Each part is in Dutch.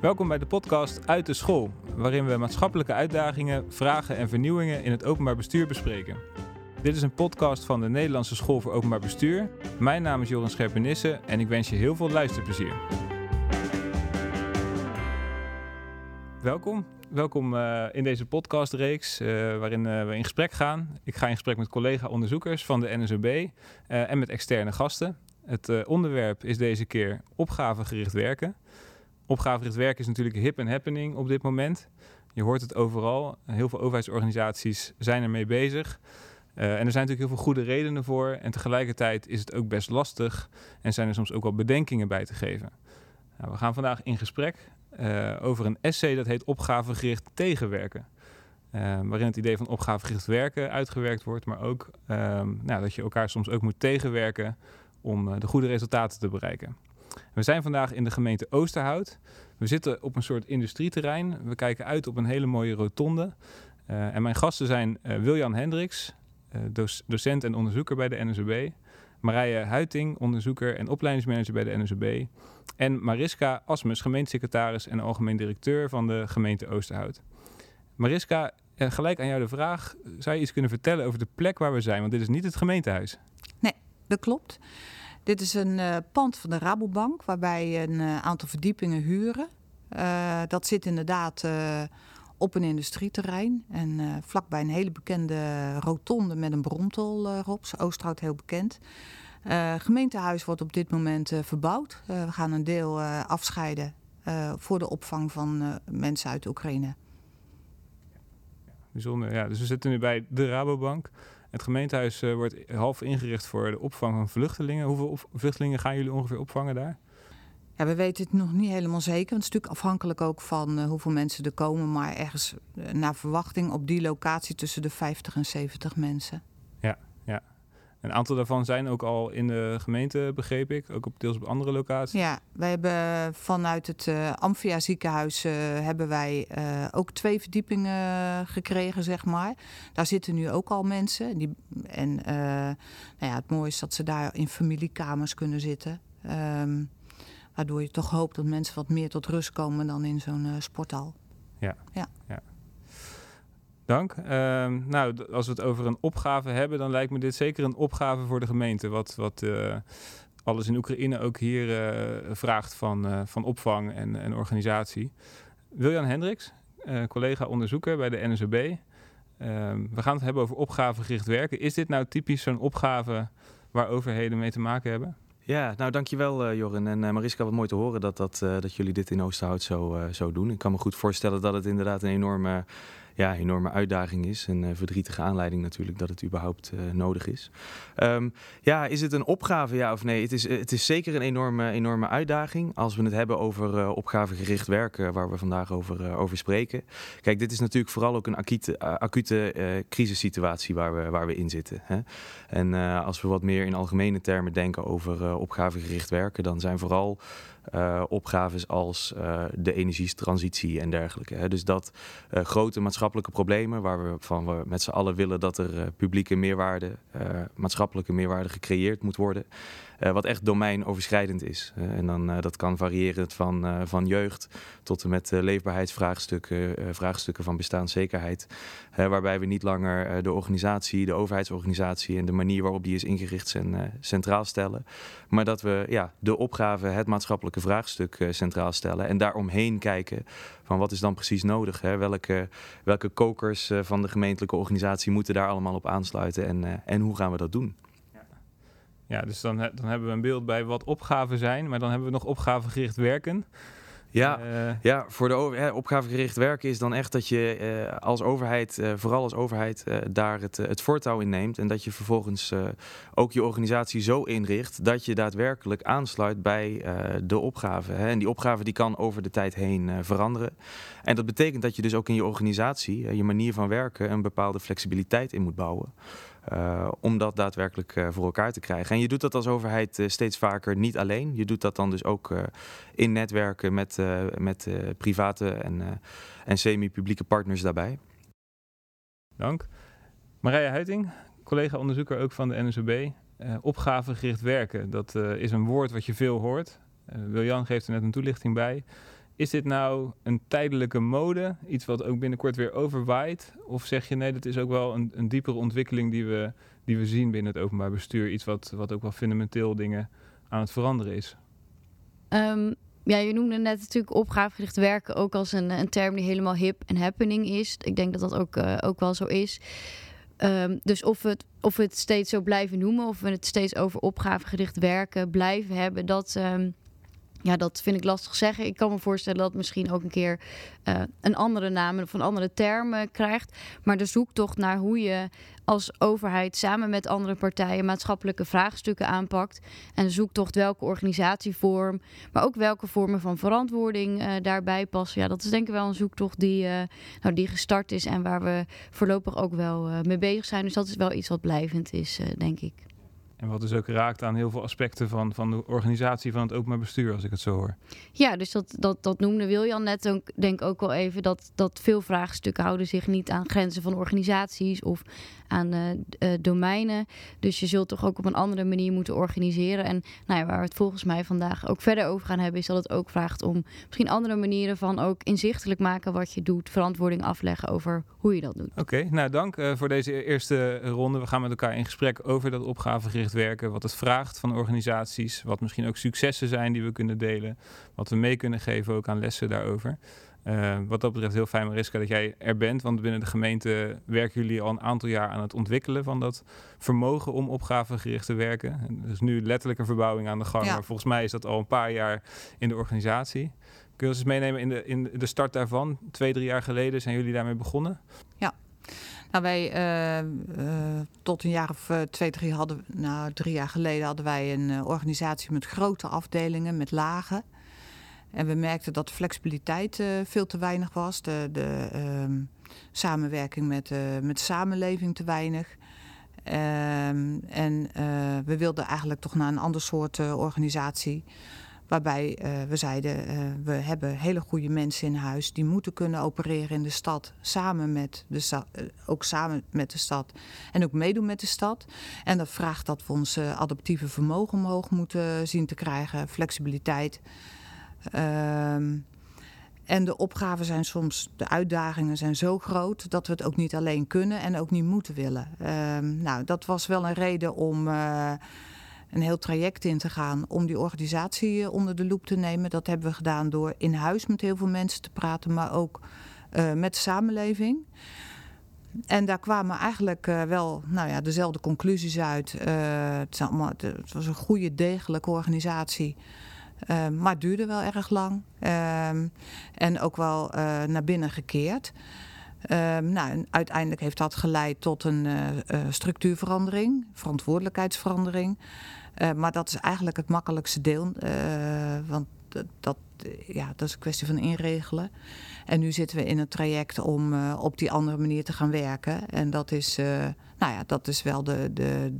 Welkom bij de podcast Uit de School, waarin we maatschappelijke uitdagingen, vragen en vernieuwingen in het openbaar bestuur bespreken. Dit is een podcast van de Nederlandse School voor Openbaar Bestuur. Mijn naam is Joran Scherpenisse en ik wens je heel veel luisterplezier. Welkom. Welkom uh, in deze podcastreeks uh, waarin uh, we in gesprek gaan. Ik ga in gesprek met collega-onderzoekers van de NSOB en met externe gasten. Het onderwerp is deze keer opgavegericht werken. Opgavegericht werken is natuurlijk hip en happening op dit moment. Je hoort het overal. Heel veel overheidsorganisaties zijn ermee bezig. Uh, en er zijn natuurlijk heel veel goede redenen voor. En tegelijkertijd is het ook best lastig. En zijn er soms ook wel bedenkingen bij te geven. Nou, we gaan vandaag in gesprek uh, over een essay dat heet Opgavegericht tegenwerken. Uh, waarin het idee van opgavegericht werken uitgewerkt wordt. Maar ook ehm, nou, dat je elkaar soms ook moet tegenwerken om de goede resultaten te bereiken. We zijn vandaag in de gemeente Oosterhout. We zitten op een soort industrieterrein. We kijken uit op een hele mooie rotonde. Uh, en mijn gasten zijn uh, Wiljan Hendricks, uh, docent en onderzoeker bij de NSOB. Marije Huiting, onderzoeker en opleidingsmanager bij de NSOB. En Mariska Asmus, gemeentesecretaris en algemeen directeur van de gemeente Oosterhout. Mariska, gelijk aan jou de vraag. Zou je iets kunnen vertellen over de plek waar we zijn? Want dit is niet het gemeentehuis. Nee, dat klopt. Dit is een uh, pand van de Rabobank waarbij een uh, aantal verdiepingen huren. Uh, dat zit inderdaad op een industrieterrein en vlakbij een hele bekende rotonde met een bromtol erop. Oosterhout heel bekend. gemeentehuis wordt op dit moment verbouwd. we gaan een deel afscheiden voor de opvang van mensen uit Oekraïne. Bijzonder, ja. Dus we zitten nu bij de Rabobank. Het gemeentehuis uh, wordt half ingericht voor de opvang van vluchtelingen. Hoeveel vluchtelingen gaan jullie ongeveer opvangen daar? Ja, we weten het nog niet helemaal zeker. Het is natuurlijk afhankelijk ook van uh, hoeveel mensen er komen. Maar ergens uh, naar verwachting op die locatie tussen de 50 en 70 mensen. Een aantal daarvan zijn ook al in de gemeente, begreep ik. Ook op deels op andere locaties. Ja, wij hebben vanuit het uh, Amphia ziekenhuis uh, hebben wij uh, ook twee verdiepingen gekregen, zeg maar. Daar zitten nu ook al mensen. Die, en nou ja, het mooie is dat ze daar in familiekamers kunnen zitten. Um, waardoor je toch hoopt dat mensen wat meer tot rust komen dan in zo'n sporthal. Ja, ja. ja. Dank. Uh, nou, als we het over een opgave hebben, dan lijkt me dit zeker een opgave voor de gemeente. Wat, wat uh, alles in Oekraïne ook hier uh, vraagt van, uh, van opvang en, en organisatie. Wiljan Hendricks, collega-onderzoeker bij de NSOB. Ehm, we gaan het hebben over opgavegericht werken. Is dit nou typisch zo'n opgave waar overheden mee te maken hebben? Ja, nou dankjewel uh, Jorin en Mariska. Wat mooi te horen dat, dat, dat jullie dit in Oosterhout zo, zo doen. Ik kan me goed voorstellen dat het inderdaad een enorme ja, enorme uitdaging is. Een uh, verdrietige aanleiding natuurlijk dat het überhaupt uh, nodig is. Um, ja, is het een opgave, ja of nee? Het is, het is zeker een enorme, enorme uitdaging. Als we het hebben over opgavegericht werken, waar we vandaag over, over spreken. Kijk, dit is natuurlijk vooral ook een acute, acute crisissituatie waar we, waar we in zitten. Hè? En als we wat meer in algemene termen denken over opgavegericht werken, dan zijn vooral uh, opgaves als uh, de energietransitie en dergelijke. Hè. Dus dat uh, grote maatschappelijke problemen waar we van we met z'n allen willen dat er publieke meerwaarde, maatschappelijke meerwaarde gecreëerd moet worden. Wat echt domeinoverschrijdend is. en dan, dat kan variëren van, van jeugd tot en met leefbaarheidsvraagstukken, vraagstukken van bestaanszekerheid. waarbij we niet langer de organisatie, de overheidsorganisatie en de manier waarop die is ingericht centraal stellen. Maar dat we ja, de opgave, het maatschappelijke vraagstuk centraal stellen. En daaromheen kijken van wat is dan precies nodig? Hè? Welke, welke kokers van de gemeentelijke organisatie moeten daar allemaal op aansluiten en, en hoe gaan we dat doen? Ja, dus dan, dan hebben we een beeld bij wat opgaven zijn, maar dan hebben we nog opgavegericht werken. Ja, uh, ja voor de over, opgavegericht werken is dan echt dat je uh, als overheid, uh, vooral als overheid, daar het, het voortouw in neemt. En dat je vervolgens ook je organisatie zo inricht dat je daadwerkelijk aansluit bij de opgave. Hè. En die opgave die kan over de tijd heen veranderen. En dat betekent dat je dus ook in je organisatie, je manier van werken, een bepaalde flexibiliteit in moet bouwen. Uh, om dat daadwerkelijk uh, voor elkaar te krijgen. En je doet dat als overheid uh, steeds vaker niet alleen. Je doet dat dan dus ook in netwerken met, met private en, en semi-publieke partners daarbij. Dank. Marije Huiting, collega-onderzoeker ook van de NSOB. opgavegericht werken, dat is een woord wat je veel hoort. Wiljan geeft er net een toelichting bij. Is dit nou een tijdelijke mode? Iets wat ook binnenkort weer overwaait? Of zeg je nee, dat is ook wel een, een diepere ontwikkeling die we, die we zien binnen het openbaar bestuur? Iets wat, wat ook wel fundamenteel dingen aan het veranderen is? Um, ja, je noemde net natuurlijk opgavegericht werken ook als een, een term die helemaal hip en happening is. Ik denk dat dat ook, uh, ook wel zo is. Um, dus of we, het, of het steeds zo blijven noemen, of we het steeds over opgavegericht werken blijven hebben, dat, um, ja, dat vind ik lastig zeggen. Ik kan me voorstellen dat het misschien ook een keer uh, een andere naam of een andere term krijgt. Maar de zoektocht naar hoe je als overheid samen met andere partijen maatschappelijke vraagstukken aanpakt. En de zoektocht welke organisatievorm, maar ook welke vormen van verantwoording uh, daarbij passen. Ja, dat is denk ik wel een zoektocht die, nou, die gestart is en waar we voorlopig ook wel mee bezig zijn. Dus dat is wel iets wat blijvend is, denk ik. En wat dus ook raakt aan heel veel aspecten van, van de organisatie van het openbaar bestuur, als ik het zo hoor. Ja, dus dat, dat, dat noemde Wiljan net ook, denk ook wel even, dat, dat veel vraagstukken houden zich niet aan grenzen van organisaties of aan uh, domeinen. Dus je zult toch ook op een andere manier moeten organiseren. En nou ja, waar we het volgens mij vandaag ook verder over gaan hebben, is dat het ook vraagt om misschien andere manieren van ook inzichtelijk maken wat je doet, verantwoording afleggen over hoe je dat doet. Oké, nou dank uh, voor deze eerste ronde. We gaan met elkaar in gesprek over dat opgavegericht werken, wat het vraagt van organisaties, wat misschien ook successen zijn die we kunnen delen, wat we mee kunnen geven ook aan lessen daarover. Uh, wat dat betreft heel fijn, Mariska, dat jij er bent. Want binnen de gemeente werken jullie al een aantal jaar aan het ontwikkelen van dat vermogen om opgavegericht te werken. Er is nu letterlijk een verbouwing aan de gang, ja. maar volgens mij is dat al een paar jaar in de organisatie. Kun je ons eens meenemen in de, in de start daarvan? Twee, drie jaar geleden zijn jullie daarmee begonnen? Ja. Nou, wij uh, uh, tot een jaar of uh, twee, drie hadden, nou, drie jaar geleden hadden wij een organisatie met grote afdelingen, met lagen. En we merkten dat flexibiliteit uh, veel te weinig was. De, de um, samenwerking met, uh, met de samenleving te weinig. Um, en uh, we wilden eigenlijk toch naar een ander soort organisatie. Waarbij we zeiden, we hebben hele goede mensen in huis. Die moeten kunnen opereren in de stad. Samen met de stad. ook samen met de stad. En ook meedoen met de stad. En dat vraagt dat we ons adaptieve vermogen omhoog moeten zien te krijgen. Flexibiliteit. Um, en de opgaven zijn soms, de uitdagingen zijn zo groot dat we het ook niet alleen kunnen en ook niet moeten willen. Um, nou, dat was wel een reden om uh, een heel traject in te gaan om die organisatie onder de loep te nemen. Dat hebben we gedaan door in huis met heel veel mensen te praten, maar ook uh, met de samenleving. En daar kwamen eigenlijk wel nou ja, dezelfde conclusies uit. het, het was een goede, degelijke organisatie. Uh, maar het duurde wel erg lang. Uh, en ook wel uh, naar binnen gekeerd. Ehm, nou, uiteindelijk heeft dat geleid tot een eh, structuurverandering, verantwoordelijkheidsverandering. maar dat is eigenlijk het makkelijkste deel. want dat, ja, dat is een kwestie van inregelen. En nu zitten we in een traject om op die andere manier te gaan werken. En dat is, nou ja, dat is wel de, de,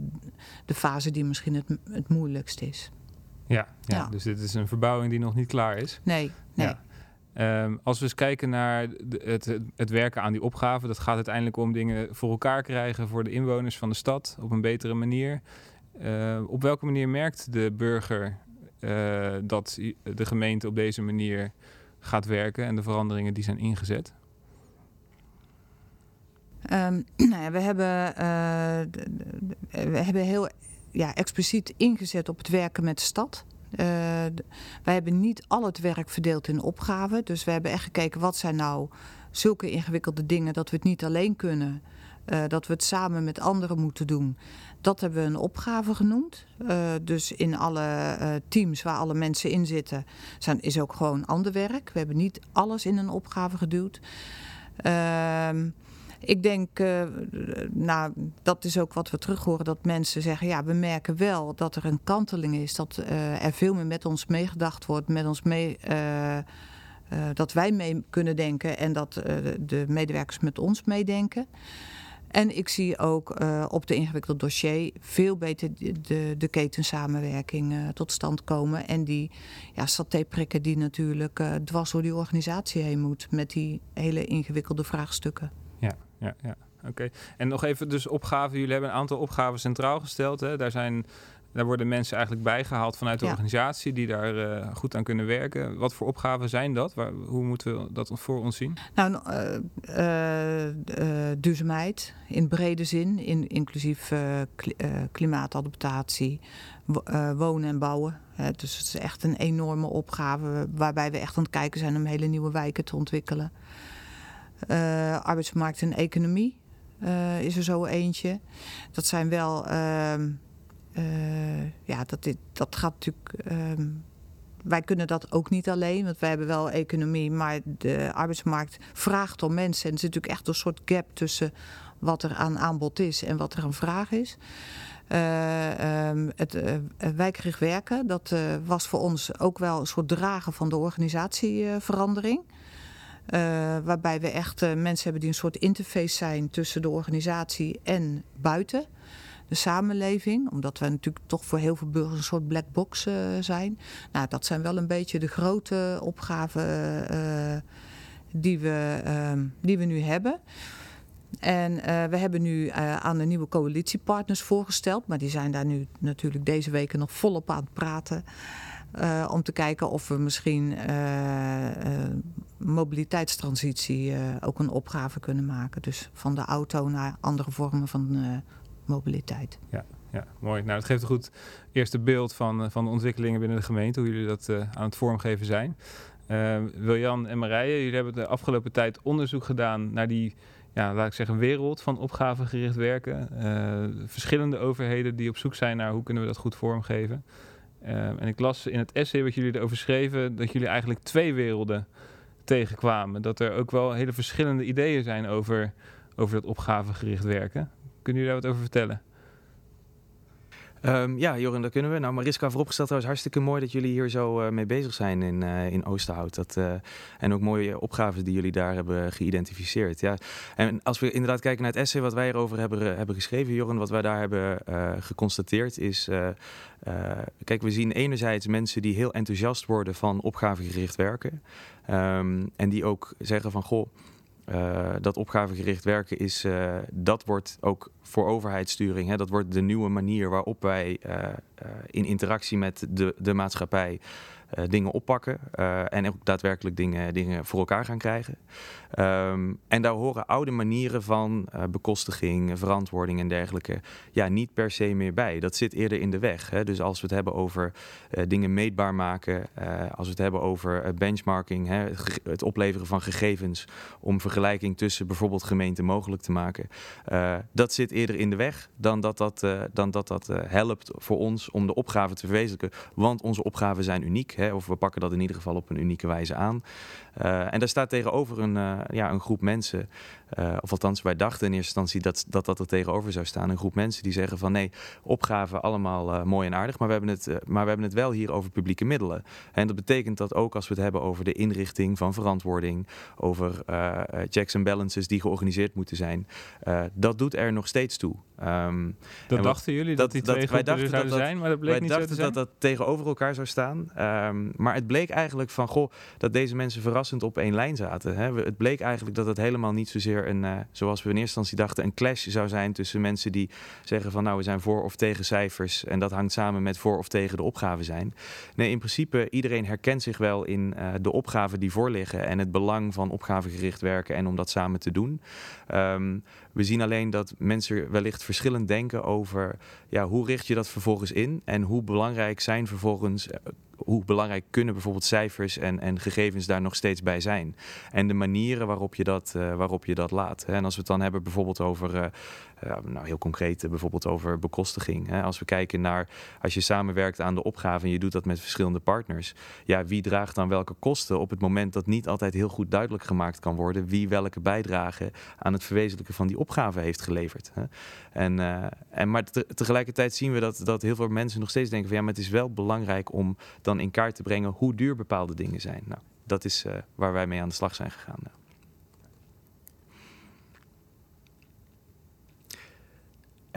de fase die misschien het, het moeilijkst is. Ja, ja, ja, dus dit is een verbouwing die nog niet klaar is. Nee, nee. Ja. Um, als we eens kijken naar het, het, werken aan die opgave, dat gaat uiteindelijk om dingen voor elkaar krijgen voor de inwoners van de stad op een betere manier. Uh, op welke manier merkt de burger uh, dat de gemeente op deze manier gaat werken en de veranderingen die zijn ingezet? Um, nou ja, we hebben, uh, we hebben heel ja, expliciet ingezet op het werken met de stad. Uh, wij hebben niet al het werk verdeeld in opgaven. Dus we hebben echt gekeken wat zijn nou zulke ingewikkelde dingen dat we het niet alleen kunnen. Uh, dat we het samen met anderen moeten doen. Dat hebben we een opgave genoemd. Uh, dus in alle teams waar alle mensen in zitten, zijn, is ook gewoon ander werk. We hebben niet alles in een opgave geduwd. Ehm, ik denk, uh, nou, dat is ook wat we terug horen, dat mensen zeggen, ja, we merken wel dat er een kanteling is, dat uh, er veel meer met ons meegedacht wordt, met ons mee, uh, dat wij mee kunnen denken en dat de medewerkers met ons meedenken. En ik zie ook op de ingewikkelde dossier veel beter de, de, ketensamenwerking tot stand komen. En die ja, satéprikken die natuurlijk dwars door die organisatie heen moet met die hele ingewikkelde vraagstukken ja, ja. Oké. En nog even dus opgaven. Jullie hebben een aantal opgaven centraal gesteld. Hè? Daar zijn Daar worden mensen eigenlijk bijgehaald vanuit de Ja. organisatie die daar eh, goed aan kunnen werken. Wat voor opgaven zijn dat? Waar, hoe moeten we dat voor ons zien? Nou, eh, eh, eh, duurzaamheid in brede zin, in, inclusief kli- klimaatadaptatie, wo- wonen en bouwen. Hè. Dus het is echt een enorme opgave waarbij we echt aan het kijken zijn om hele nieuwe wijken te ontwikkelen. Eh, arbeidsmarkt en economie eh, is er zo eentje. Dat zijn wel, ehm, eh, ja, dat, dit, dat gaat natuurlijk. ehm, wij kunnen dat ook niet alleen, want wij hebben wel economie, maar de arbeidsmarkt vraagt om mensen. En er zit natuurlijk echt een soort gap tussen wat er aan aanbod is en wat er aan vraag is. Eh, ehm, het werken, dat was voor ons ook wel een soort dragen van de organisatieverandering. Eh, waarbij we echt eh, mensen hebben die een soort interface zijn tussen de organisatie en buiten de samenleving. Omdat we natuurlijk toch voor heel veel burgers een soort black box eh, zijn. Nou, dat zijn wel een beetje de grote opgaven die, we, ehm, die we nu hebben. En we hebben nu aan de nieuwe coalitiepartners voorgesteld. Maar die zijn daar nu natuurlijk deze weken nog volop aan het praten. Eh, om te kijken of we misschien eh, eh, mobiliteitstransitie ook een opgave kunnen maken. Dus van de auto naar andere vormen van mobiliteit. Ja, mooi. Nou, het geeft een goed eerste beeld van, van de ontwikkelingen binnen de gemeente, hoe jullie dat aan het vormgeven zijn. Eh, Wiljan en Marije, jullie hebben de afgelopen tijd onderzoek gedaan naar die, ja, laat ik zeggen, wereld van opgavegericht werken. Verschillende overheden die op zoek zijn naar hoe kunnen we dat goed vormgeven. Eh, en ik las in het essay wat jullie erover schreven, dat jullie eigenlijk twee werelden tegenkwamen. Dat er ook wel hele verschillende ideeën zijn over, over dat opgavegericht werken. Kunnen jullie daar wat over vertellen? Ehm, ja, Joren, dat kunnen we. Nou, Mariska vooropgesteld trouwens hartstikke mooi dat jullie hier zo eh, mee bezig zijn in, eh, in Oosterhout. Dat, eh, en ook mooie opgaven die jullie daar hebben geïdentificeerd. Ja. En als we inderdaad kijken naar het essay wat wij erover hebben, hebben geschreven, Joren, wat wij daar hebben geconstateerd is... kijk, we zien enerzijds mensen die heel enthousiast worden van opgavegericht werken. Ehm, en die ook zeggen van, goh... Uh, dat opgavegericht werken is, uh, dat wordt ook voor overheidssturing, hè, dat wordt de nieuwe manier waarop wij uh, in interactie met de, de maatschappij dingen oppakken en ook daadwerkelijk dingen, dingen voor elkaar gaan krijgen. Um, en daar horen oude manieren van bekostiging, verantwoording en dergelijke ja, niet per se meer bij. Dat zit eerder in de weg. Hè. Dus als we het hebben over dingen meetbaar maken, als we het hebben over benchmarking, hè, het opleveren van gegevens om vergelijking tussen bijvoorbeeld gemeenten mogelijk te maken. Dat zit eerder in de weg dan dat dat, dan dat, dat helpt voor ons om de opgave te verwezenlijken. Want onze opgaven zijn uniek, hè, of we pakken dat in ieder geval op een unieke wijze aan. Uh, en daar staat tegenover een, uh, ja, een groep mensen, uh, of althans wij dachten in eerste instantie dat, dat dat er tegenover zou staan. Een groep mensen die zeggen van nee, opgaven allemaal mooi en aardig, maar we, hebben het, maar we hebben het wel hier over publieke middelen. En dat betekent dat ook als we het hebben over de inrichting van verantwoording, over checks en balances die georganiseerd moeten zijn, dat doet er nog steeds toe. Um, dat dachten jullie dat, die twee dat, wij dachten zouden dat, zijn, maar dat bleek wij niet dachten zo te zijn? dat dat tegenover elkaar zou staan. Um, maar het bleek eigenlijk van, goh, dat deze mensen op één lijn zaten. Hè. Het bleek eigenlijk dat het helemaal niet zozeer een, uh, zoals we in eerste instantie dachten, een clash zou zijn tussen mensen die zeggen van, nou, we zijn voor of tegen cijfers en dat hangt samen met voor of tegen de opgave zijn. Nee, in principe, iedereen herkent zich wel in uh, de opgaven die voorliggen en het belang van opgavegericht werken en om dat samen te doen. Um, we zien alleen dat mensen wellicht verschillend denken over ja, hoe richt je dat vervolgens in en hoe belangrijk zijn vervolgens, hoe belangrijk kunnen bijvoorbeeld cijfers en, en gegevens daar nog steeds bij zijn. En de manieren waarop je dat, uh, waarop je dat laat. En als we het dan hebben bijvoorbeeld over, uh, nou heel concreet, bijvoorbeeld over bekostiging. Als we kijken naar, als je samenwerkt aan de opgave en je doet dat met verschillende partners. Ja, wie draagt dan welke kosten op het moment dat niet altijd heel goed duidelijk gemaakt kan worden wie welke bijdrage aan het verwezenlijken van die opgave heeft geleverd. En, uh, en, maar te, tegelijkertijd zien we dat, dat heel veel mensen nog steeds denken van ja, maar het is wel belangrijk om dan in kaart te brengen hoe duur bepaalde dingen zijn. Nou, dat is waar wij mee aan de slag zijn gegaan.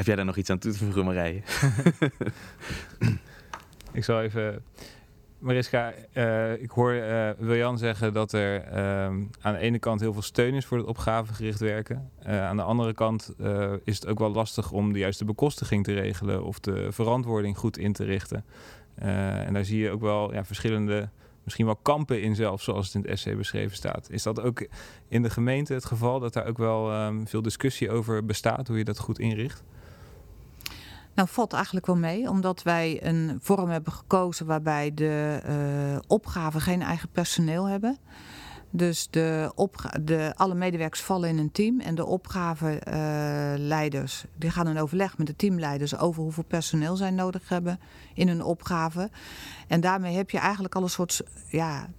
Heb jij daar nog iets aan toe te voegen, Marije? Ik zal even. Mariska, uh, ik hoor uh, Wiljan zeggen dat er ehm, aan de ene kant heel veel steun is voor het opgavegericht werken. Uh, aan de andere kant is het ook wel lastig om de juiste bekostiging te regelen of de verantwoording goed in te richten. en daar zie je ook wel ja, verschillende, misschien wel kampen in zelf, zoals het in het essay beschreven staat. Is dat ook in de gemeente het geval dat daar ook wel um, veel discussie over bestaat, hoe je dat goed inricht? Nou, valt eigenlijk wel mee, omdat wij een vorm hebben gekozen waarbij de uh, opgaven geen eigen personeel hebben. Dus de de, alle medewerkers vallen in een team en de opgaveleiders die gaan een overleg met de teamleiders over hoeveel personeel zij nodig hebben in hun opgave. En daarmee heb je eigenlijk al een soort, ja,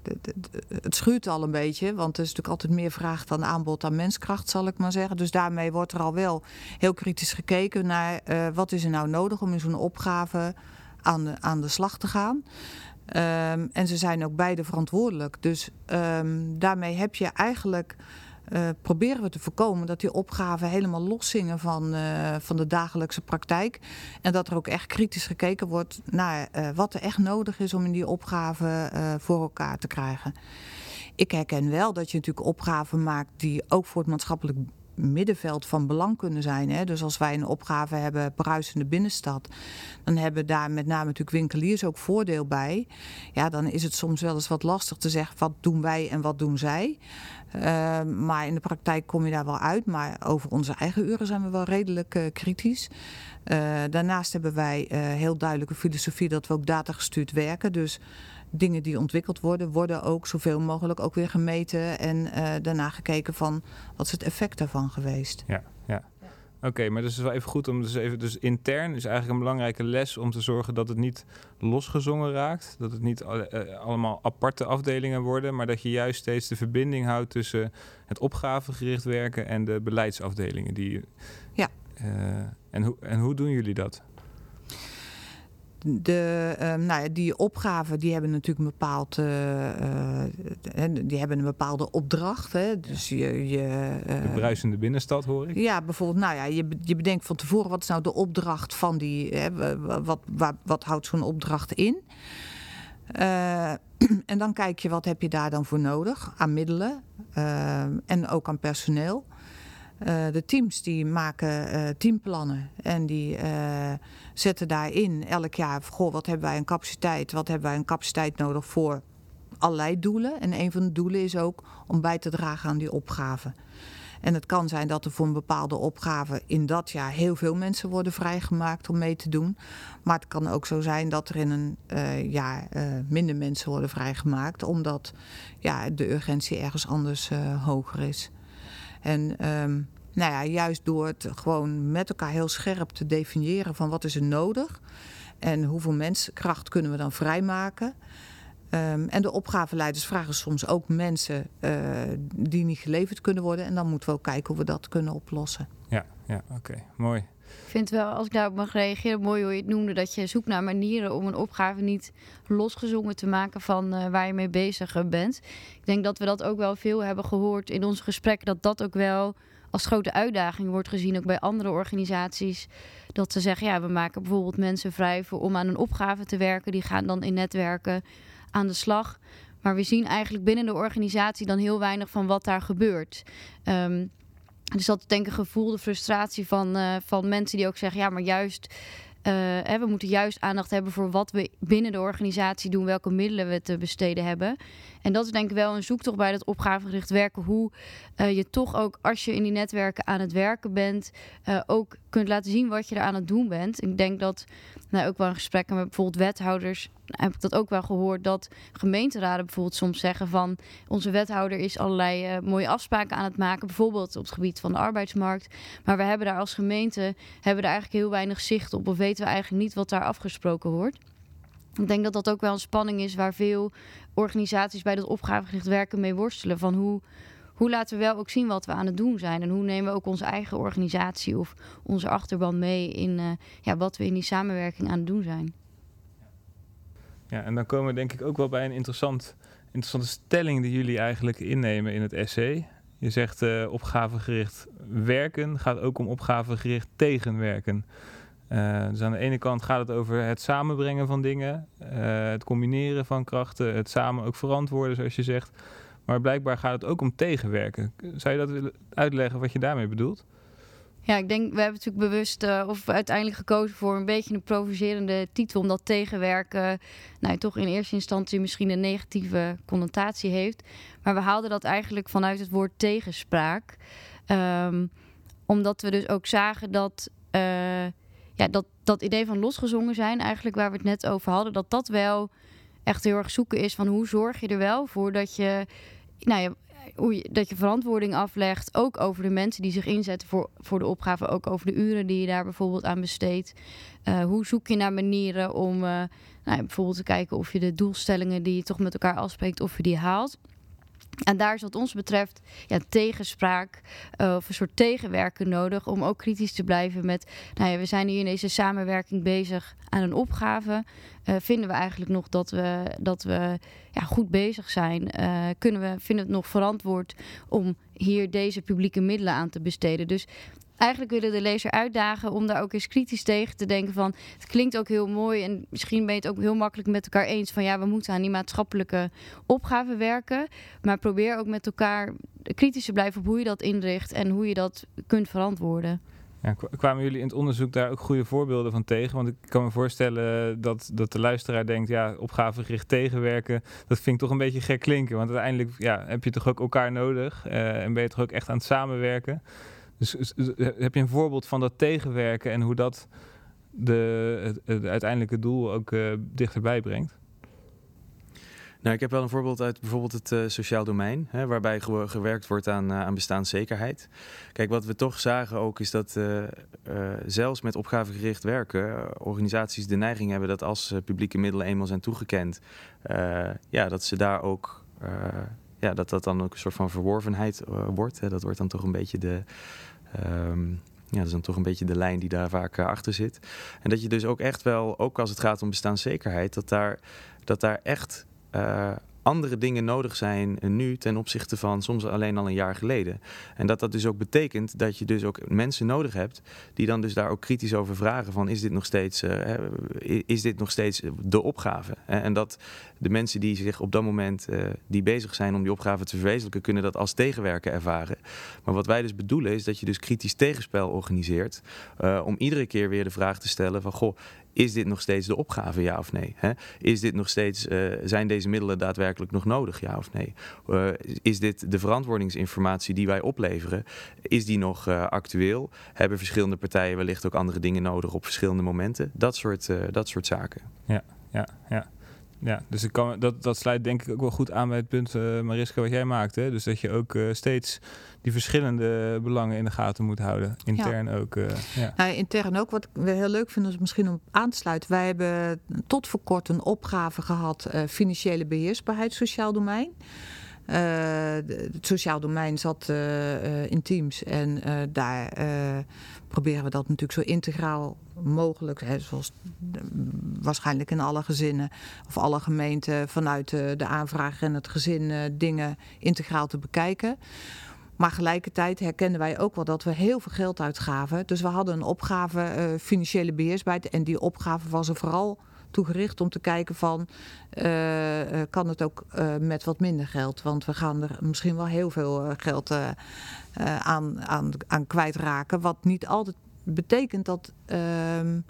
het schuurt al een beetje, want er is natuurlijk altijd meer vraag dan aanbod aan menskracht, zal ik maar zeggen. Dus daarmee wordt er al wel heel kritisch gekeken naar uh, wat is er nou nodig om in zo'n opgave aan de, aan de slag te gaan. Um, en ze zijn ook beide verantwoordelijk. Dus um, daarmee heb je eigenlijk. Uh, proberen we te voorkomen dat die opgaven helemaal loszingen van, uh, van de dagelijkse praktijk. En dat er ook echt kritisch gekeken wordt naar uh, wat er echt nodig is om in die opgaven voor elkaar te krijgen. Ik herken wel dat je natuurlijk opgaven maakt die ook voor het maatschappelijk middenveld van belang kunnen zijn. Hè? Dus als wij een opgave hebben, bruisende binnenstad, dan hebben daar met name natuurlijk winkeliers ook voordeel bij. Ja, dan is het soms wel eens wat lastig te zeggen wat doen wij en wat doen zij. Uh, maar in de praktijk kom je daar wel uit. Maar over onze eigen uren zijn we wel redelijk uh, kritisch. Uh, daarnaast hebben wij uh, heel duidelijke filosofie dat we ook datagestuurd werken. Dus dingen die ontwikkeld worden, worden ook zoveel mogelijk ook weer gemeten en uh, daarna gekeken van wat is het effect daarvan geweest. Ja, ja. ja. Oké, okay, maar dus het is wel even goed om dus even, dus intern is eigenlijk een belangrijke les om te zorgen dat het niet losgezongen raakt. Dat het niet uh, allemaal aparte afdelingen worden, maar dat je juist steeds de verbinding houdt tussen het opgavegericht werken en de beleidsafdelingen. Die, ja. Uh, en, hoe en hoe doen jullie dat? De, um, nou ja, die opgaven die hebben natuurlijk een bepaald, uh, uh, die hebben een bepaalde opdracht. Hè? Dus je, je, uh, de bruisende binnenstad hoor ik. Ja, bijvoorbeeld, nou ja, je, je bedenkt van tevoren wat is nou de opdracht van die, hè, wat, wat, wat houdt zo'n opdracht in? en dan kijk je wat heb je daar dan voor nodig aan middelen en ook aan personeel. Uh, de teams die maken uh, teamplannen en die uh, zetten daarin elk jaar, goh, wat hebben wij een capaciteit, wat hebben wij een capaciteit nodig voor allerlei doelen. En een van de doelen is ook om bij te dragen aan die opgave. En het kan zijn dat er voor een bepaalde opgave in dat jaar heel veel mensen worden vrijgemaakt om mee te doen. Maar het kan ook zo zijn dat er in een jaar minder mensen worden vrijgemaakt, omdat ja, de urgentie ergens anders hoger is. En um, nou ja, juist door het gewoon met elkaar heel scherp te definiëren van wat is er nodig en hoeveel menskracht kunnen we dan vrijmaken. Um, en de opgaveleiders vragen soms ook mensen uh, die niet geleverd kunnen worden. En dan moeten we ook kijken hoe we dat kunnen oplossen. Ja, ja oké, mooi. Ik vind wel, als ik daarop mag reageren, mooi hoe je het noemde, dat je zoekt naar manieren om een opgave niet losgezongen te maken van uh, waar je mee bezig bent. Ik denk dat we dat ook wel veel hebben gehoord in onze gesprekken, dat dat ook wel als grote uitdaging wordt gezien, ook bij andere organisaties. Dat ze zeggen, ja, we maken bijvoorbeeld mensen vrij voor, om aan een opgave te werken. Die gaan dan in netwerken aan de slag. Maar we zien eigenlijk binnen de organisatie dan heel weinig van wat daar gebeurt. Um, dus dat denk ik een gevoel, de frustratie van, uh, van mensen die ook zeggen, ja, maar juist hè, we moeten juist aandacht hebben voor wat we binnen de organisatie doen, welke middelen we te besteden hebben. En dat is denk ik wel een zoektocht bij dat opgavegericht werken. Hoe uh, je toch ook als je in die netwerken aan het werken bent, ook kunt laten zien wat je er aan het doen bent. Ik denk dat nou, ook wel in gesprekken met bijvoorbeeld wethouders heb ik dat ook wel gehoord dat gemeenteraden bijvoorbeeld soms zeggen van onze wethouder is allerlei uh, mooie afspraken aan het maken, bijvoorbeeld op het gebied van de arbeidsmarkt. Maar we hebben daar als gemeente hebben daar eigenlijk heel weinig zicht op of weten we eigenlijk niet wat daar afgesproken wordt. Ik denk dat dat ook wel een spanning is waar veel organisaties bij dat opgavegericht werken mee worstelen. Van hoe, hoe laten we wel ook zien wat we aan het doen zijn. En hoe nemen we ook onze eigen organisatie of onze achterban mee in uh, ja, wat we in die samenwerking aan het doen zijn. Ja, en dan komen we denk ik ook wel bij een interessant, interessante stelling die jullie eigenlijk innemen in het essay. Je zegt uh, opgavegericht werken gaat ook om opgavegericht tegenwerken. Uh, dus aan de ene kant gaat het over het samenbrengen van dingen, het combineren van krachten, het samen ook verantwoorden, zoals je zegt. Maar blijkbaar gaat het ook om tegenwerken. Zou je dat willen uitleggen wat je daarmee bedoelt? Ja, ik denk, we hebben natuurlijk bewust uh, of uiteindelijk gekozen voor een beetje een provocerende titel. Omdat tegenwerken nou, toch in eerste instantie misschien een negatieve connotatie heeft. Maar we haalden dat eigenlijk vanuit het woord tegenspraak. Um, omdat we dus ook zagen dat, uh, ja, dat dat idee van losgezongen zijn, eigenlijk waar we het net over hadden, dat dat wel echt heel erg zoeken is van hoe zorg je er wel voor dat je, nou ja, hoe je, dat je verantwoording aflegt, ook over de mensen die zich inzetten voor, voor de opgave, ook over de uren die je daar bijvoorbeeld aan besteedt. Uh, hoe zoek je naar manieren om uh, nou, bijvoorbeeld te kijken of je de doelstellingen die je toch met elkaar afspreekt, of je die haalt. En daar is wat ons betreft ja, tegenspraak uh, of een soort tegenwerken nodig om ook kritisch te blijven met, nou ja, we zijn hier in deze samenwerking bezig aan een opgave. Uh, vinden we eigenlijk nog dat we, dat we ja, goed bezig zijn? Uh, kunnen we, vinden we het nog verantwoord om hier deze publieke middelen aan te besteden? Dus eigenlijk willen de lezer uitdagen om daar ook eens kritisch tegen te denken van het klinkt ook heel mooi en misschien ben je het ook heel makkelijk met elkaar eens van ja we moeten aan die maatschappelijke opgave werken maar probeer ook met elkaar kritisch te blijven op hoe je dat inricht en hoe je dat kunt verantwoorden. Ja, kwamen jullie in het onderzoek daar ook goede voorbeelden van tegen? Want ik kan me voorstellen dat, dat de luisteraar denkt, ja, opgavegericht tegenwerken, dat vind ik toch een beetje gek klinken. Want uiteindelijk ja, heb je toch ook elkaar nodig uh, en ben je toch ook echt aan het samenwerken. Dus, heb je een voorbeeld van dat tegenwerken en hoe dat de, het, uiteindelijke doel ook uh, dichterbij brengt? Nou, ik heb wel een voorbeeld uit bijvoorbeeld het uh, sociaal domein, hè, waarbij gewerkt wordt aan, aan bestaanszekerheid. Kijk, wat we toch zagen ook is dat zelfs met opgavegericht werken, organisaties de neiging hebben dat als publieke middelen eenmaal zijn toegekend, ja, dat ze daar ook, ja, dat dat dan ook een soort van verworvenheid wordt. Hè. Dat wordt dan toch een beetje de, Um, ja, dat is dan toch een beetje de lijn die daar vaak uh, achter zit. En dat je dus ook echt wel, ook als het gaat om bestaanszekerheid, dat daar, dat daar echt uh, andere dingen nodig zijn nu ten opzichte van soms alleen al een jaar geleden. En dat dat dus ook betekent dat je dus ook mensen nodig hebt die dan dus daar ook kritisch over vragen van is dit nog steeds, uh, is dit nog steeds de opgave? En dat de mensen die zich op dat moment uh, die bezig zijn om die opgave te verwezenlijken, kunnen dat als tegenwerken ervaren. Maar wat wij dus bedoelen is dat je dus kritisch tegenspel organiseert uh, om iedere keer weer de vraag te stellen van goh, is dit nog steeds de opgave, ja of nee? Hè? Is dit nog steeds, uh, zijn deze middelen daadwerkelijk nog nodig, ja of nee? Uh, is dit de verantwoordingsinformatie die wij opleveren, is die nog uh, actueel? Hebben verschillende partijen wellicht ook andere dingen nodig op verschillende momenten? Dat soort, dat soort zaken. Ja, ja, ja. Ja, dus ik kan, dat, dat sluit denk ik ook wel goed aan bij het punt, uh, Mariska, wat jij maakt. Hè? Dus dat je ook uh, steeds die verschillende belangen in de gaten moet houden. Intern ja. ook. Uh, ja. Nou, intern ook. Wat we heel leuk vinden is misschien om aan te sluiten. Wij hebben tot voor kort een opgave gehad, financiële beheersbaarheid, sociaal domein. Uh, het sociaal domein zat uh, in teams en daar proberen we dat natuurlijk zo integraal mogelijk, hè, zoals waarschijnlijk in alle gezinnen of alle gemeenten vanuit de, aanvrager en het gezin dingen integraal te bekijken. Maar gelijkertijd herkenden wij ook wel dat we heel veel geld uitgaven. Dus we hadden een opgave financiële beheersbaarheid en die opgave was er vooral toegericht om te kijken van uh, kan het ook uh, met wat minder geld. Want we gaan er misschien wel heel veel geld aan, aan, aan kwijtraken. Wat niet altijd betekent dat ehm,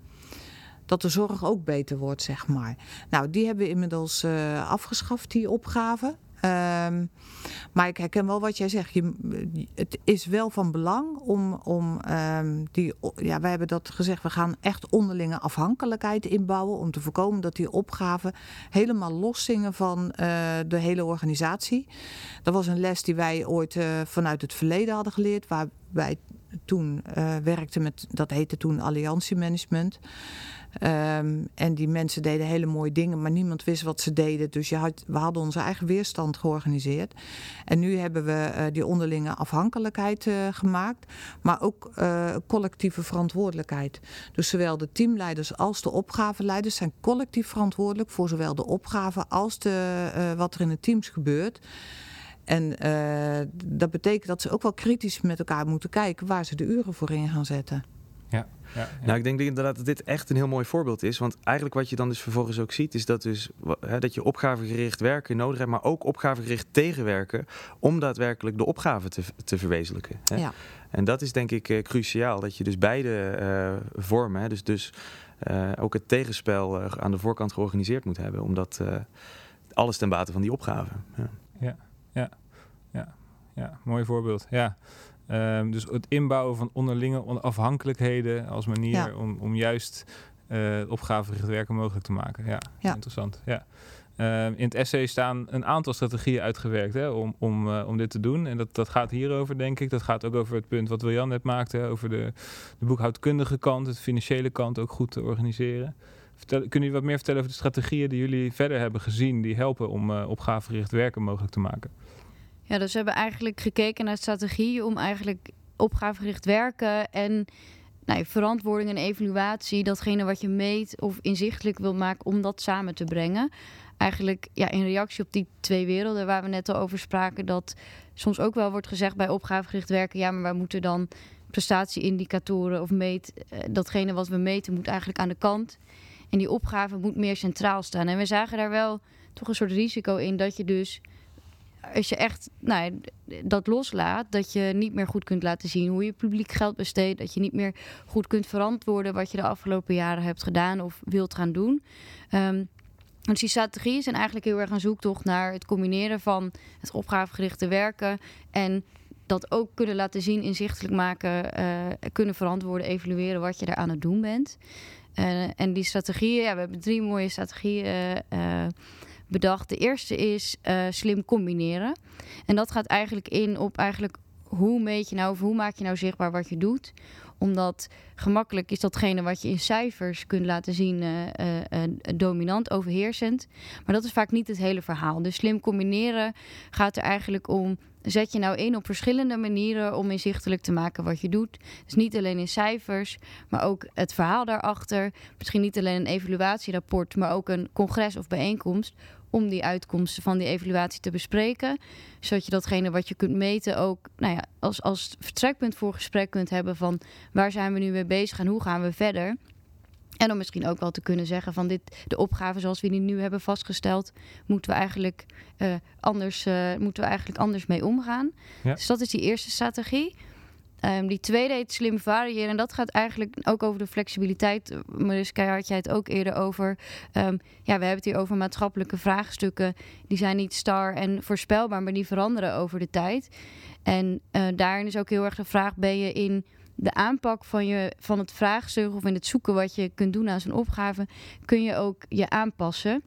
dat de zorg ook beter wordt, zeg maar. Nou, die hebben we inmiddels uh, afgeschaft, die opgave. Um, maar ik herken wel wat jij zegt. Je, het is wel van belang om, om um, die. Ja, wij hebben dat gezegd. We gaan echt onderlinge afhankelijkheid inbouwen. Om te voorkomen dat die opgaven helemaal loszingen van uh, de hele organisatie. Dat was een les die wij ooit uh, vanuit het verleden hadden geleerd. Waar wij toen uh, werkten met. Dat heette toen alliantiemanagement. Um, en die mensen deden hele mooie dingen, maar niemand wist wat ze deden. Dus je had, we hadden onze eigen weerstand georganiseerd. En nu hebben we uh, die onderlinge afhankelijkheid uh, gemaakt, maar ook uh, collectieve verantwoordelijkheid. Dus zowel de teamleiders als de opgaveleiders zijn collectief verantwoordelijk voor zowel de opgave als de, wat er in de teams gebeurt. En dat betekent dat ze ook wel kritisch met elkaar moeten kijken waar ze de uren voor in gaan zetten. Ja. Ja, Nou, ik denk inderdaad dat dit echt een heel mooi voorbeeld is. Want eigenlijk wat je dan dus vervolgens ook ziet, is dat, dus, hè, dat je opgavegericht werken nodig hebt, maar ook opgavegericht tegenwerken om daadwerkelijk de opgave te, te verwezenlijken. Hè. Ja. En dat is denk ik uh, cruciaal, dat je dus beide uh, vormen, hè, dus, dus uh, ook het tegenspel aan de voorkant georganiseerd moet hebben, omdat alles ten bate van die opgave. Ja, ja, ja, ja, ja mooi voorbeeld. Ja. Um, dus het inbouwen van onderlinge afhankelijkheden als manier ja. om, om juist uh, opgavegericht werken mogelijk te maken. Ja, ja. interessant. Ja. Um, in het essay staan een aantal strategieën uitgewerkt hè, om, om, uh, om dit te doen. En dat, dat gaat hierover, denk ik. Dat gaat ook over het punt wat Wiljan net maakte, hè, over de, de boekhoudkundige kant, het financiële kant ook goed te organiseren. Vertel, kunnen jullie wat meer vertellen over de strategieën die jullie verder hebben gezien, die helpen om uh, opgavegericht werken mogelijk te maken? Ja, dus we hebben eigenlijk gekeken naar strategieën om eigenlijk opgavegericht werken en nou, verantwoording en evaluatie, datgene wat je meet of inzichtelijk wil maken, om dat samen te brengen. Eigenlijk ja, in reactie op die twee werelden waar we net al over spraken, dat soms ook wel wordt gezegd bij opgavegericht werken, ja, maar wij moeten dan prestatieindicatoren of meet, datgene wat we meten moet eigenlijk aan de kant. En die opgave moet meer centraal staan. En we zagen daar wel toch een soort risico in dat je dus als je echt nou, dat loslaat, dat je niet meer goed kunt laten zien hoe je publiek geld besteedt, dat je niet meer goed kunt verantwoorden wat je de afgelopen jaren hebt gedaan of wilt gaan doen. Um, dus die strategieën zijn eigenlijk heel erg een zoektocht naar het combineren van het opgavegerichte werken en dat ook kunnen laten zien, inzichtelijk maken, uh, kunnen verantwoorden, evalueren wat je daar aan het doen bent. Uh, en die strategieën, ja, we hebben drie mooie strategieën. Uh, bedacht. De eerste is uh, slim combineren. En dat gaat eigenlijk in op eigenlijk hoe meet je nou of hoe maak je nou zichtbaar wat je doet. Omdat gemakkelijk is datgene wat je in cijfers kunt laten zien uh, uh, dominant, overheersend. Maar dat is vaak niet het hele verhaal. Dus slim combineren gaat er eigenlijk om zet je nou in op verschillende manieren om inzichtelijk te maken wat je doet. Dus niet alleen in cijfers, maar ook het verhaal daarachter. Misschien niet alleen een evaluatierapport, maar ook een congres of bijeenkomst om die uitkomsten van die evaluatie te bespreken. Zodat je datgene wat je kunt meten ook nou ja, als, als vertrekpunt voor gesprek kunt hebben van waar zijn we nu mee bezig en hoe gaan we verder. En om misschien ook wel te kunnen zeggen van dit, de opgave zoals we die nu hebben vastgesteld, moeten we eigenlijk, uh, anders, uh, moeten we eigenlijk anders mee omgaan. Ja. Dus dat is die eerste strategie. Um, die tweede heet slim variëren. En dat gaat eigenlijk ook over de flexibiliteit. Mariska, had jij het ook eerder over. Um, ja, we hebben het hier over maatschappelijke vraagstukken. Die zijn niet star en voorspelbaar, maar die veranderen over de tijd. En uh, daarin is ook heel erg de vraag: ben je in de aanpak van, je, van het vraagstuk of in het zoeken wat je kunt doen aan zo'n opgave, kun je ook je aanpassen.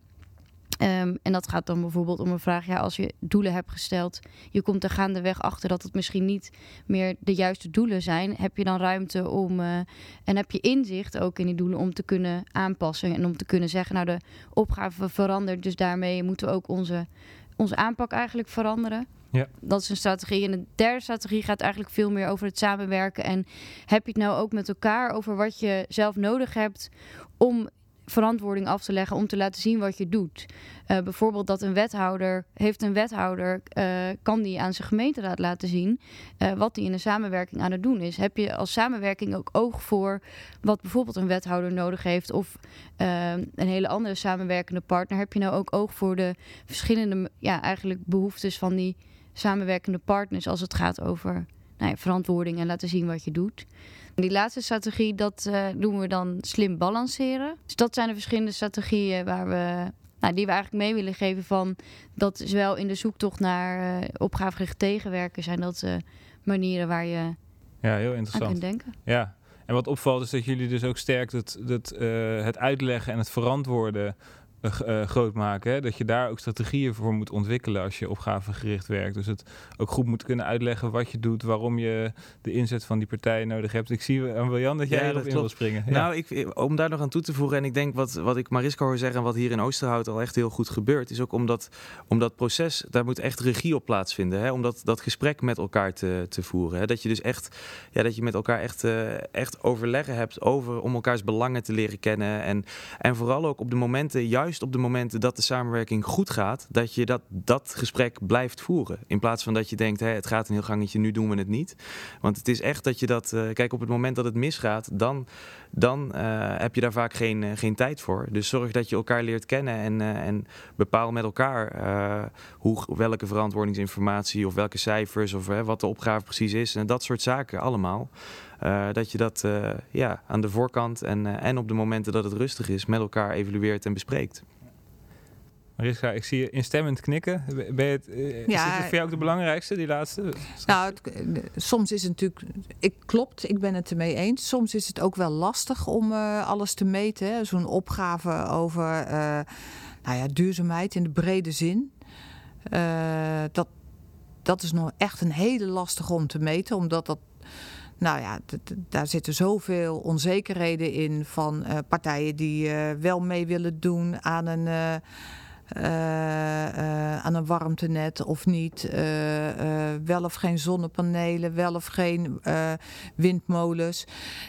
Um, en dat gaat dan bijvoorbeeld om een vraag, ja, als je doelen hebt gesteld, je komt er gaandeweg achter dat het misschien niet meer de juiste doelen zijn, heb je dan ruimte om uh, en heb je inzicht ook in die doelen om te kunnen aanpassen en om te kunnen zeggen, nou de opgave verandert, dus daarmee moeten we ook onze, onze aanpak eigenlijk veranderen. Ja. Dat is een strategie. En de derde strategie gaat eigenlijk veel meer over het samenwerken. En heb je het nou ook met elkaar over wat je zelf nodig hebt om verantwoording af te leggen om te laten zien wat je doet. Uh, bijvoorbeeld dat een wethouder, heeft een wethouder, uh, kan die aan zijn gemeenteraad laten zien uh, wat die in de samenwerking aan het doen is. Heb je als samenwerking ook oog voor wat bijvoorbeeld een wethouder nodig heeft of een hele andere samenwerkende partner? Heb je nou ook oog voor de verschillende, ja, eigenlijk behoeftes van die samenwerkende partners als het gaat over nou ja, verantwoording en laten zien wat je doet. Die laatste strategie, dat uh, doen we dan slim balanceren. Dus dat zijn de verschillende strategieën waar we, nou, die we eigenlijk mee willen geven van... dat zowel in de zoektocht naar uh, opgavegericht tegenwerken zijn dat uh, manieren waar je ja, heel interessant. aan kunt denken. Ja, en wat opvalt is dat jullie dus ook sterk het, het, het uitleggen en het verantwoorden uh, groot maken. Hè? Dat je daar ook strategieën voor moet ontwikkelen als je opgavegericht werkt. Dus het ook goed moet kunnen uitleggen wat je doet, waarom je de inzet van die partij nodig hebt. Ik zie aan Wiljan dat jij ja, erop in wil springen. Ja. Nou, ik, om daar nog aan toe te voegen, en ik denk wat, wat ik Mariska hoor zeggen en wat hier in Oosterhout al echt heel goed gebeurt, is ook omdat om dat proces, daar moet echt regie op plaatsvinden. Hè? Om dat, dat gesprek met elkaar te, te voeren. Hè? Dat je dus echt, ja, dat je met elkaar echt, uh, echt overleggen hebt over om elkaars belangen te leren kennen. En, en vooral ook op de momenten juist juist op de momenten dat de samenwerking goed gaat, dat je dat, dat gesprek blijft voeren. In plaats van dat je denkt, hè, het gaat een heel gangetje, nu doen we het niet. Want het is echt dat je dat, uh, kijk, op het moment dat het misgaat, dan, dan uh, heb je daar vaak geen, uh, geen tijd voor. Dus zorg dat je elkaar leert kennen en, en bepaal met elkaar hoe, welke verantwoordingsinformatie of welke cijfers of wat de opgave precies is. En dat soort zaken allemaal. Uh, dat je dat uh, ja, aan de voorkant en, uh, en op de momenten dat het rustig is met elkaar evalueert en bespreekt. Mariska, ik zie je instemmend knikken. Ben je het, ja, is het voor jou ook de belangrijkste, die laatste? Nou, het, soms is het natuurlijk... Ik, klopt, ik ben het ermee eens. Soms is het ook wel lastig om alles te meten. Zo'n opgave over nou ja, duurzaamheid in de brede zin. dat, dat is nog echt een hele lastige om te meten, omdat dat nou ja, daar zitten zoveel onzekerheden in van uh, partijen die uh, wel mee willen doen aan een, uh, aan een warmtenet of niet. wel of geen zonnepanelen, wel of geen windmolens.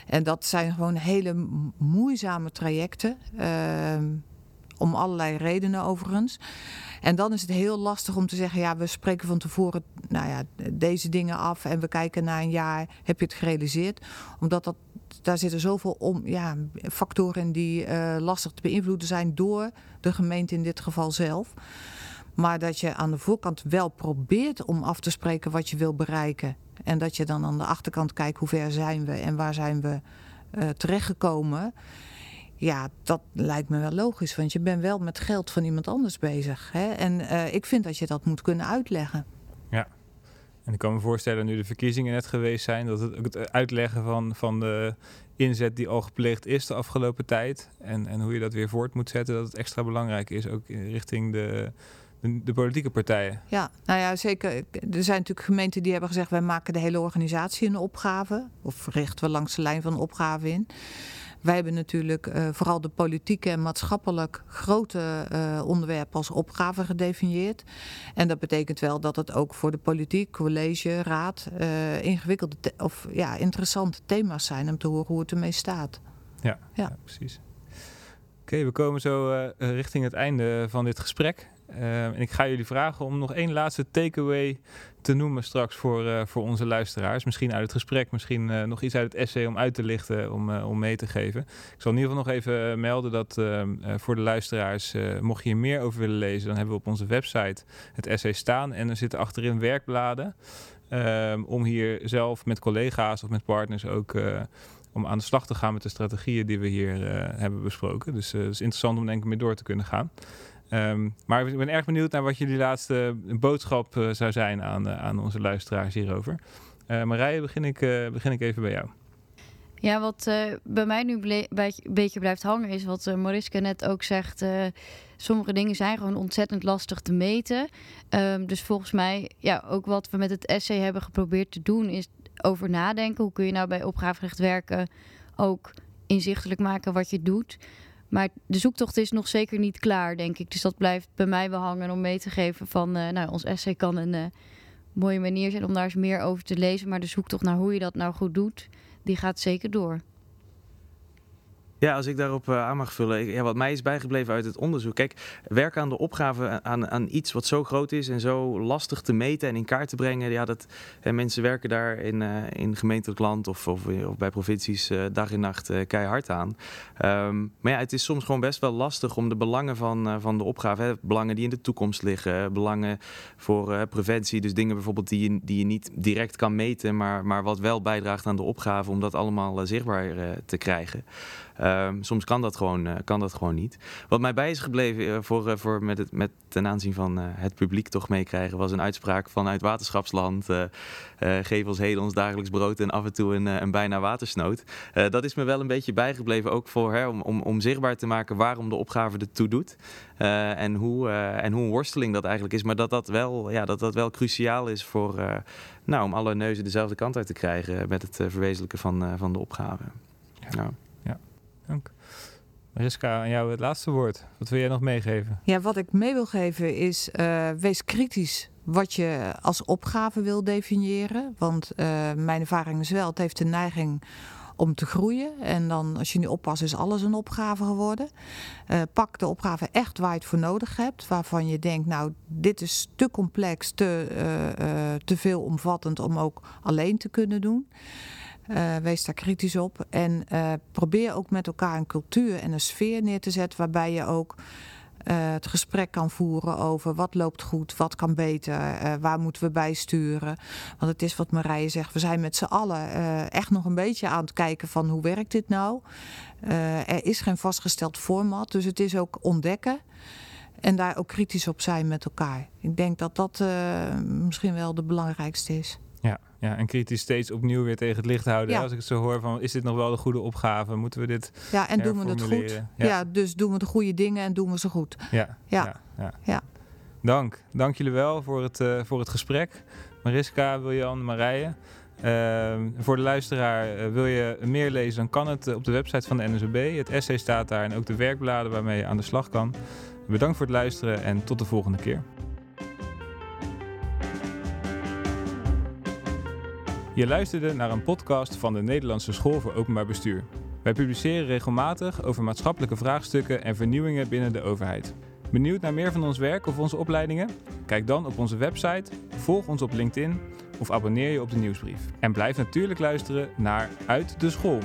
En dat zijn gewoon hele moeizame trajecten. Ehm, om allerlei redenen overigens. En dan is het heel lastig om te zeggen, ja, we spreken van tevoren nou ja, deze dingen af en we kijken na een jaar, heb je het gerealiseerd? Omdat dat, daar zitten zoveel om, ja, factoren die uh, lastig te beïnvloeden zijn door de gemeente in dit geval zelf. Maar dat je aan de voorkant wel probeert om af te spreken wat je wil bereiken. En dat je dan aan de achterkant kijkt hoe ver zijn we en waar zijn we uh, terechtgekomen. Ja, dat lijkt me wel logisch, want je bent wel met geld van iemand anders bezig. Hè? En uh, ik vind dat je dat moet kunnen uitleggen. Ja, en ik kan me voorstellen, nu de verkiezingen net geweest zijn, dat het, het uitleggen van, van de inzet die al gepleegd is de afgelopen tijd en, en hoe je dat weer voort moet zetten, dat het extra belangrijk is, ook richting de, de, de, politieke partijen. Ja, nou ja, zeker. Er zijn natuurlijk gemeenten die hebben gezegd: wij maken de hele organisatie een opgave, of richten we langs de lijn van een opgave in. Wij hebben natuurlijk uh, vooral de politieke en maatschappelijk grote uh, onderwerpen als opgave gedefinieerd. En dat betekent wel dat het ook voor de politiek, college, raad uh, ingewikkelde of ja, interessante thema's zijn om te horen hoe het ermee staat. Ja, ja. ja precies. Oké, okay, we komen zo richting het einde van dit gesprek. Uh, en ik ga jullie vragen om nog één laatste takeaway te noemen straks voor, uh, voor onze luisteraars. Misschien uit het gesprek, misschien uh, nog iets uit het essay om uit te lichten, om, om mee te geven. Ik zal in ieder geval nog even melden dat ehm, voor de luisteraars, mocht je hier meer over willen lezen, dan hebben we op onze website het essay staan. En er zitten achterin werkbladen ehm, om hier zelf met collega's of met partners ook om aan de slag te gaan met de strategieën die we hier hebben besproken. Dus het is interessant om denk ik mee door te kunnen gaan. Um, maar ik ben erg benieuwd naar wat jullie laatste boodschap uh, zou zijn aan, uh, aan onze luisteraars hierover. Uh, Marije, begin ik, begin ik even bij jou. Ja, wat bij mij nu een beetje blijft hangen is wat Mariska net ook zegt. sommige dingen zijn gewoon ontzettend lastig te meten. Um, dus volgens mij, ja, ook wat we met het essay hebben geprobeerd te doen, is over nadenken. Hoe kun je nou bij opgavegericht werken ook inzichtelijk maken wat je doet. Maar de zoektocht is nog zeker niet klaar, denk ik. Dus dat blijft bij mij wel hangen om mee te geven van... Uh, nou, ons essay kan een uh, mooie manier zijn om daar eens meer over te lezen. Maar de zoektocht naar hoe je dat nou goed doet, die gaat zeker door. Ja, als ik daarop uh, aan mag vullen. ja, wat mij is bijgebleven uit het onderzoek. Kijk, werken aan de opgave aan, aan iets wat zo groot is en zo lastig te meten en in kaart te brengen. Ja, dat hè, mensen werken daar in, uh, in gemeentelijk land of, of, of bij provincies dag en nacht keihard aan. Um, maar ja, het is soms gewoon best wel lastig om de belangen van, van de opgave, hè, belangen die in de toekomst liggen, belangen voor preventie, dus dingen bijvoorbeeld die je, die je niet direct kan meten, maar, maar wat wel bijdraagt aan de opgave om dat allemaal zichtbaar te krijgen. Um, soms kan dat, gewoon, uh, kan dat gewoon niet. Wat mij bij is gebleven uh, voor, uh, voor met, het, met ten aanzien van het publiek toch meekrijgen, was een uitspraak vanuit waterschapsland. geef ons heden ons dagelijks brood en af en toe een, een bijna watersnood. dat is me wel een beetje bijgebleven, ook voor, hè, om, om, om zichtbaar te maken waarom de opgave ertoe doet. en, hoe, en hoe een worsteling dat eigenlijk is. Maar dat dat wel, ja, dat dat wel cruciaal is voor, nou, om alle neuzen dezelfde kant uit te krijgen met het verwezenlijken van, van de opgave. Ja. Dank. Mariska, aan jou het laatste woord. Wat wil jij nog meegeven? Ja, wat ik mee wil geven is, uh, wees kritisch wat je als opgave wil definiëren. Want uh, mijn ervaring is wel, het heeft de neiging om te groeien. En dan, als je niet oppast, is alles een opgave geworden. Uh, pak de opgave echt waar je het voor nodig hebt. Waarvan je denkt, nou, dit is te complex, te, uh, te veel omvattend om ook alleen te kunnen doen. Uh, wees daar kritisch op. En uh, probeer ook met elkaar een cultuur en een sfeer neer te zetten waarbij je ook uh, het gesprek kan voeren over wat loopt goed, wat kan beter, waar moeten we bijsturen. Want het is wat Marije zegt, we zijn met z'n allen echt nog een beetje aan het kijken van hoe werkt dit nou. er is geen vastgesteld format, dus het is ook ontdekken. En daar ook kritisch op zijn met elkaar. Ik denk dat dat misschien wel de belangrijkste is. Ja, ja, en kritisch steeds opnieuw weer tegen het licht houden. Ja. Als ik het zo hoor van, is dit nog wel de goede opgave? Moeten we dit Ja, en doen we het goed? Ja. ja. dus doen we de goede dingen en doen we ze goed. Ja, ja. ja, ja. Dank. Dank jullie wel voor het, uh, voor het gesprek. Mariska, Wiljan, Marije. Uh, voor de luisteraar, uh, wil je meer lezen, dan kan het op de website van de NSB. Het essay staat daar en ook de werkbladen waarmee je aan de slag kan. Bedankt voor het luisteren en tot de volgende keer. Je luisterde naar een podcast van de Nederlandse School voor Openbaar Bestuur. Wij publiceren regelmatig over maatschappelijke vraagstukken en vernieuwingen binnen de overheid. Benieuwd naar meer van ons werk of onze opleidingen? Kijk dan op onze website, volg ons op LinkedIn of abonneer je op de nieuwsbrief. En blijf natuurlijk luisteren naar Uit de School.